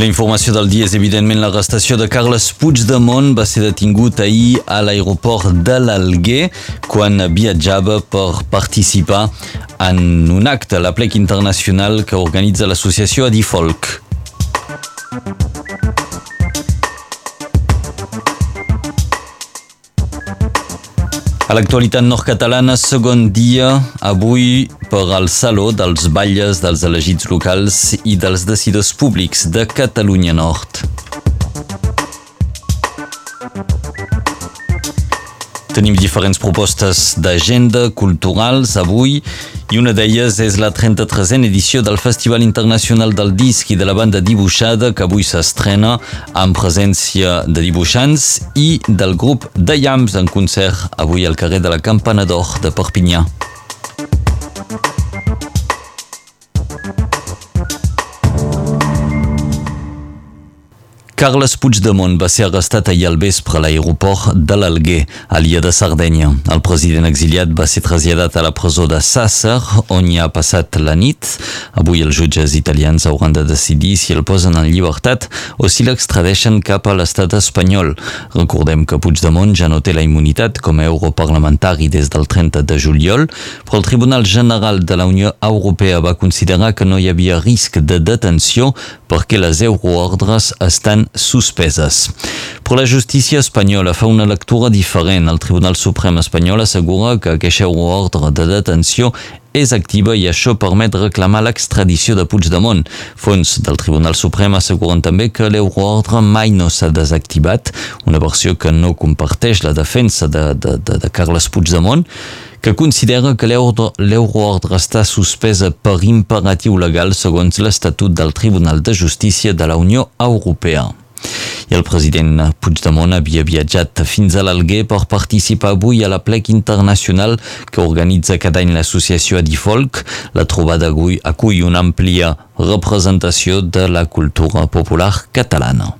La informació del dia és evidentment l'arrestació de Carles Puigdemont va ser detingut ahir a l'aeroport de l'Alguer quan viatjava per participar en un acte a la plec internacional que organitza l'associació Adifolk. A l'actualitat nord-catalana, segon dia, avui per al Saló dels Balles dels elegits locals i dels decidors públics de Catalunya Nord. Tenim diferents propostes d'agenda culturals avui i una d'elles és la 33a edició del Festival Internacional del Disc i de la banda dibuixada que avui s'estrena amb presència de dibuixants i del grup de Yams en concert avui al carrer de la Campana d'Or de Perpinyà. Carles Puigdemont va ser arrestat ahir al vespre a l'aeroport de l'Alguer, a l'illa de Sardenya. El president exiliat va ser traslladat a la presó de Sàsser, on hi ha passat la nit. Avui els jutges italians hauran de decidir si el posen en llibertat o si l'extradeixen cap a l'estat espanyol. Recordem que Puigdemont ja no té la immunitat com a europarlamentari des del 30 de juliol, però el Tribunal General de la Unió Europea va considerar que no hi havia risc de detenció perquè les euroordres estan suspeses. Però la justícia espanyola fa una lectura diferent. El Tribunal Suprem espanyol assegura que aquesta ordre de detenció és activa i això permet reclamar l'extradició de Puigdemont. Fons del Tribunal Suprem asseguren també que l'euroordre mai no s'ha desactivat, una versió que no comparteix la defensa de, de, de, de Carles Puigdemont, que considera que l'euroordre està suspesa per imperatiu legal segons l'Estatut del Tribunal de Justícia de la Unió Europea i el president Puigdemont havia viatjat fins a l'Alguer per participar avui a la plec internacional que organitza cada any l'associació Adifolk. La trobada avui acull una àmplia representació de la cultura popular catalana.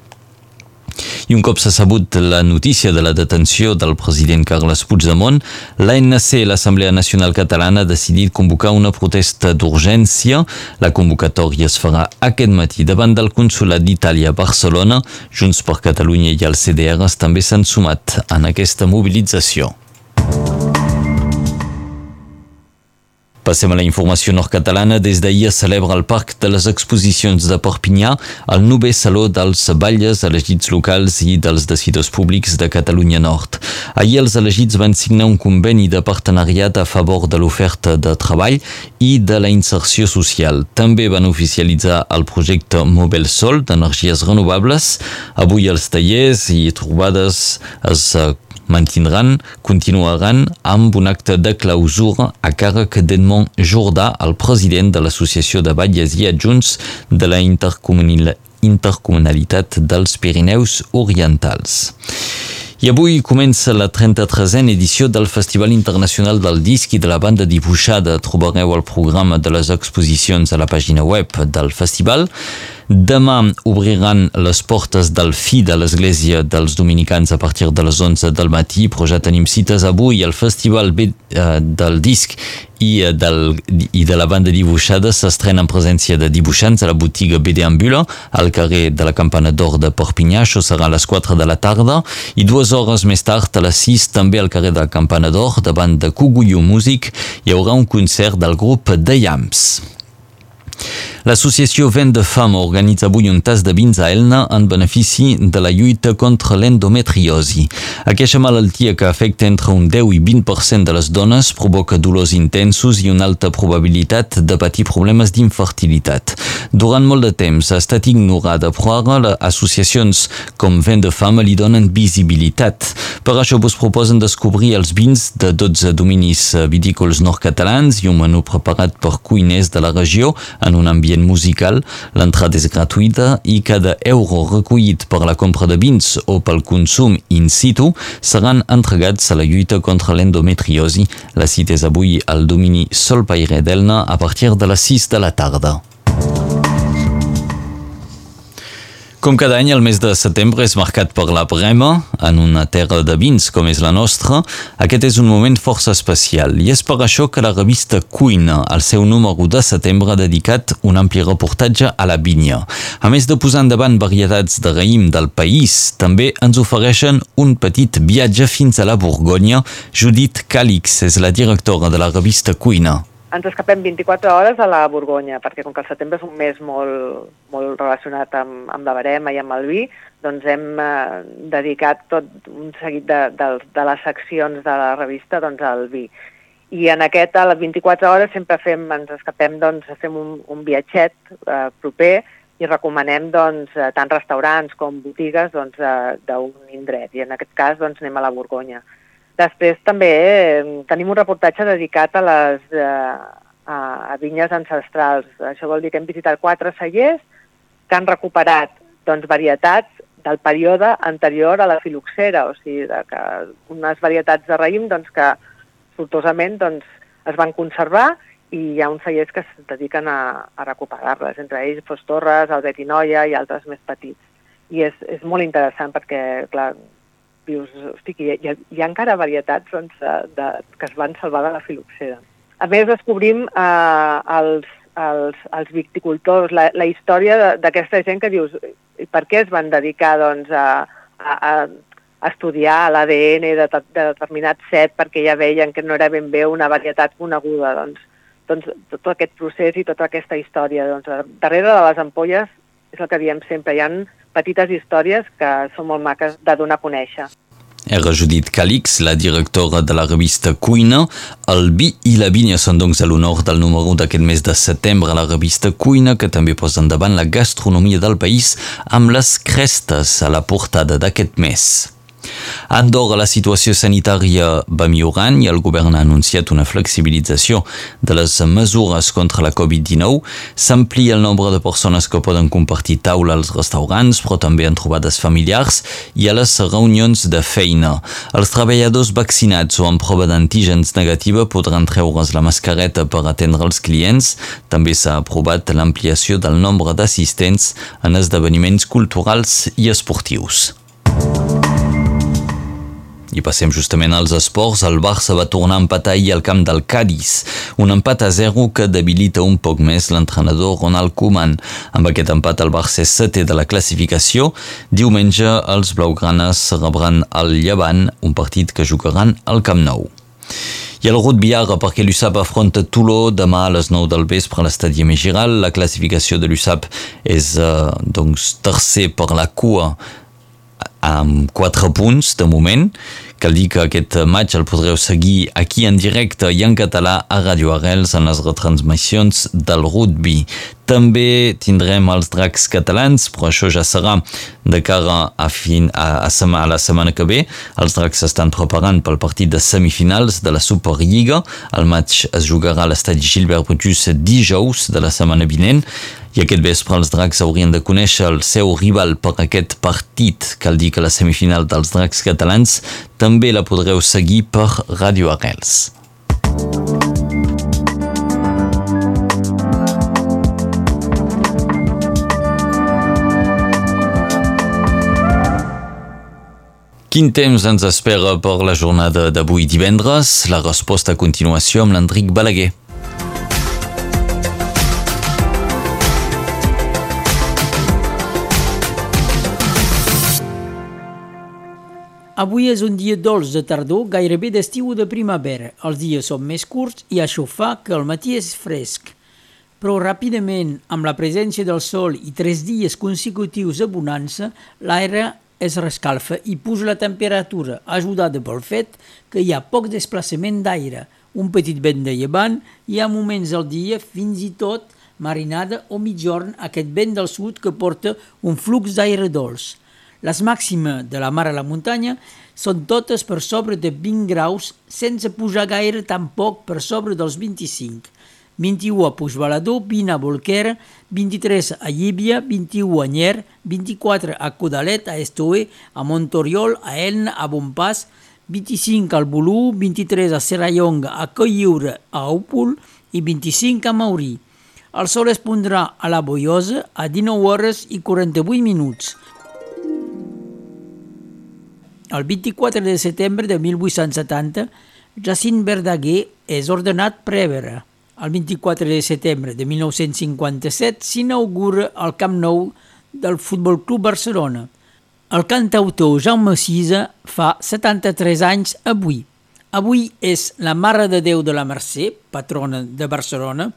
I un cop s'ha sabut la notícia de la detenció del president Carles Puigdemont, l'ANC, l'Assemblea Nacional Catalana, ha decidit convocar una protesta d'urgència. La convocatòria es farà aquest matí davant del Consolat d'Itàlia a Barcelona. Junts per Catalunya i els CDRs també s'han sumat en aquesta mobilització. Passem a la informació nord-catalana. Des d'ahir celebra al Parc de les Exposicions de Perpinyà el novè Saló dels Balles elegits locals i dels decidors públics de Catalunya Nord. Ahir els elegits van signar un conveni de partenariat a favor de l'oferta de treball i de la inserció social. També van oficialitzar el projecte Mobile Sol d'energies renovables. Avui els tallers i trobades es mantindran, continuaran amb un acte de clausura a càrrec d'Edmond Jordà, el president de l'Associació de Batlles i Adjunts de la Intercomunalitat dels Pirineus Orientals. I avui comença la 33a edició del Festival Internacional del Disc i de la banda dibuixada. Trobareu el programa de les exposicions a la pàgina web del festival. Demà obriran les portes del fi de l'església dels dominicans a partir de les 11 del matí, però ja tenim cites avui. El Festival B eh, del Disc i, eh, del, i de la banda dibuixada s'estrena en presència de dibuixants a la botiga BD Ambula al carrer de la Campana d'Or de Perpinyà. Això serà a les 4 de la tarda i dues hores més tard, a les 6, també al carrer de la Campana d'Or, davant de Cuguyu Music, hi haurà un concert del grup The Yams. L'associació Vent de Fam organitza avui un tas de vins a Elna en benefici de la lluita contra l'endometriosi. Aquesta malaltia que afecta entre un 10 i 20% de les dones provoca dolors intensos i una alta probabilitat de patir problemes d'infertilitat. Durant molt de temps ha estat ignorada, però ara les associacions com Vent de Fam li donen visibilitat. Per això vos proposen descobrir els vins de 12 dominis vitícols nord-catalans i un menú preparat per cuiners de la regió en un ambient musical, l'entrada és gratuïta i cada euro recollit per la compra de vins o pel consum in situ seran entregats a la lluita contra l'endometriosi. La cita és avui al domini Sol Paire d'Elna a partir de les 6 de la tarda. Com cada any, el mes de setembre és marcat per la Brema, en una terra de vins com és la nostra. Aquest és un moment força especial i és per això que la revista Cuina, al seu número de setembre, ha dedicat un ampli reportatge a la vinya. A més de posar endavant varietats de raïm del país, també ens ofereixen un petit viatge fins a la Borgonya. Judit Calix és la directora de la revista Cuina ens escapem 24 hores a la Borgonya, perquè com que el setembre és un mes molt, molt relacionat amb, amb la barema i amb el vi, doncs hem eh, dedicat tot un seguit de, de, de les seccions de la revista doncs, al vi. I en aquest, a les 24 hores, sempre fem, ens escapem, doncs, fem un, un viatget eh, proper i recomanem doncs, eh, tant restaurants com botigues doncs, eh, d'un doncs, indret. I en aquest cas doncs, anem a la Borgonya. Després també eh, tenim un reportatge dedicat a les eh, a, a vinyes ancestrals. Això vol dir que hem visitat quatre cellers que han recuperat doncs, varietats del període anterior a la filoxera, o sigui, de que unes varietats de raïm doncs, que sortosament doncs, es van conservar i hi ha uns cellers que es dediquen a, a recuperar-les, entre ells Fos Torres, Albert i Noia i altres més petits. I és, és molt interessant perquè, clar, dius, hosti, hi ha, hi ha encara varietats doncs, de, de, que es van salvar de la filoxera. A més, descobrim eh, els, els, els viticultors, la, la història d'aquesta gent que dius, per què es van dedicar doncs, a, a, a estudiar l'ADN de, de determinat set perquè ja veien que no era ben bé una varietat coneguda. Doncs, doncs tot aquest procés i tota aquesta història. Doncs, darrere de les ampolles és el que diem sempre, hi han petites històries que són molt maques de donar a conèixer. Era Judit Calix, la directora de la revista Cuina. El vi i la vinya són doncs a l'honor del número d'aquest mes de setembre a la revista Cuina, que també posa endavant la gastronomia del país amb les crestes a la portada d'aquest mes. A Andorra la situació sanitària va millorant i el govern ha anunciat una flexibilització de les mesures contra la Covid-19. S'amplia el nombre de persones que poden compartir taula als restaurants, però també en trobades familiars i a les reunions de feina. Els treballadors vaccinats o amb prova d'antígens negativa podran treure's la mascareta per atendre els clients. També s'ha aprovat l'ampliació del nombre d'assistents en esdeveniments culturals i esportius. I passem justament als esports. El Barça va tornar a empatar ahir al camp del Cádiz. Un empat a zero que debilita un poc més l'entrenador Ronald Koeman. Amb aquest empat el Barça és setè de la classificació. Diumenge els blaugranes rebran el Llevant, un partit que jugaran al Camp Nou. I el rugby ara perquè l'USAP afronta Toló demà a les 9 del vespre a l'estadi Giral. La classificació de l'USAP és eh, doncs, tercer per la cua amb 4 punts de moment. Cal dir que aquest maig el podreu seguir aquí en directe i en català a Radio Arrels en les retransmissions del rugby. També tindrem els dracs catalans, però això ja serà de cara a, fin, a, a, sema, a la setmana que ve. Els dracs s'estan preparant pel partit de semifinals de la Superliga. El maig es jugarà a l'estadi Gilbert Brutus dijous de la setmana vinent. I aquest vespre els dracs haurien de conèixer el seu rival per aquest partit. Cal dir que la semifinal dels dracs catalans també la podreu seguir per Radio Arrels. Quin temps ens espera per la jornada d'avui divendres? La resposta a continuació amb l'Enric Balaguer. Avui és un dia dolç de tardor, gairebé d'estiu o de primavera. Els dies són més curts i això fa que el matí és fresc. Però ràpidament, amb la presència del sol i tres dies consecutius de bonança, l'aire es rescalfa i puja la temperatura, ajudada pel fet que hi ha poc desplaçament d'aire, un petit vent de llevant i a moments del dia fins i tot marinada o mitjorn aquest vent del sud que porta un flux d'aire dolç. Les màximes de la mar a la muntanya són totes per sobre de 20 graus sense pujar gaire tampoc per sobre dels 25. 21 a Puigbalador, 20 a Bolquera, 23 a Llíbia, 21 a Nyer, 24 a Codalet, a Estoé, a Montoriol, a Elna, a Bonpas, 25 al Bolú, 23 a Serrallonga, a Colliure, a Opul i 25 a Maurí. El sol es pondrà a la Boiosa a 19 hores i 48 minuts. El 24 de setembre de 1870, Jacint Verdaguer és ordenat prèvere. El 24 de setembre de 1957 s'inaugura el Camp Nou del Futbol Club Barcelona. El cantautor Jaume Sisa fa 73 anys avui. Avui és la Mare de Déu de la Mercè, patrona de Barcelona.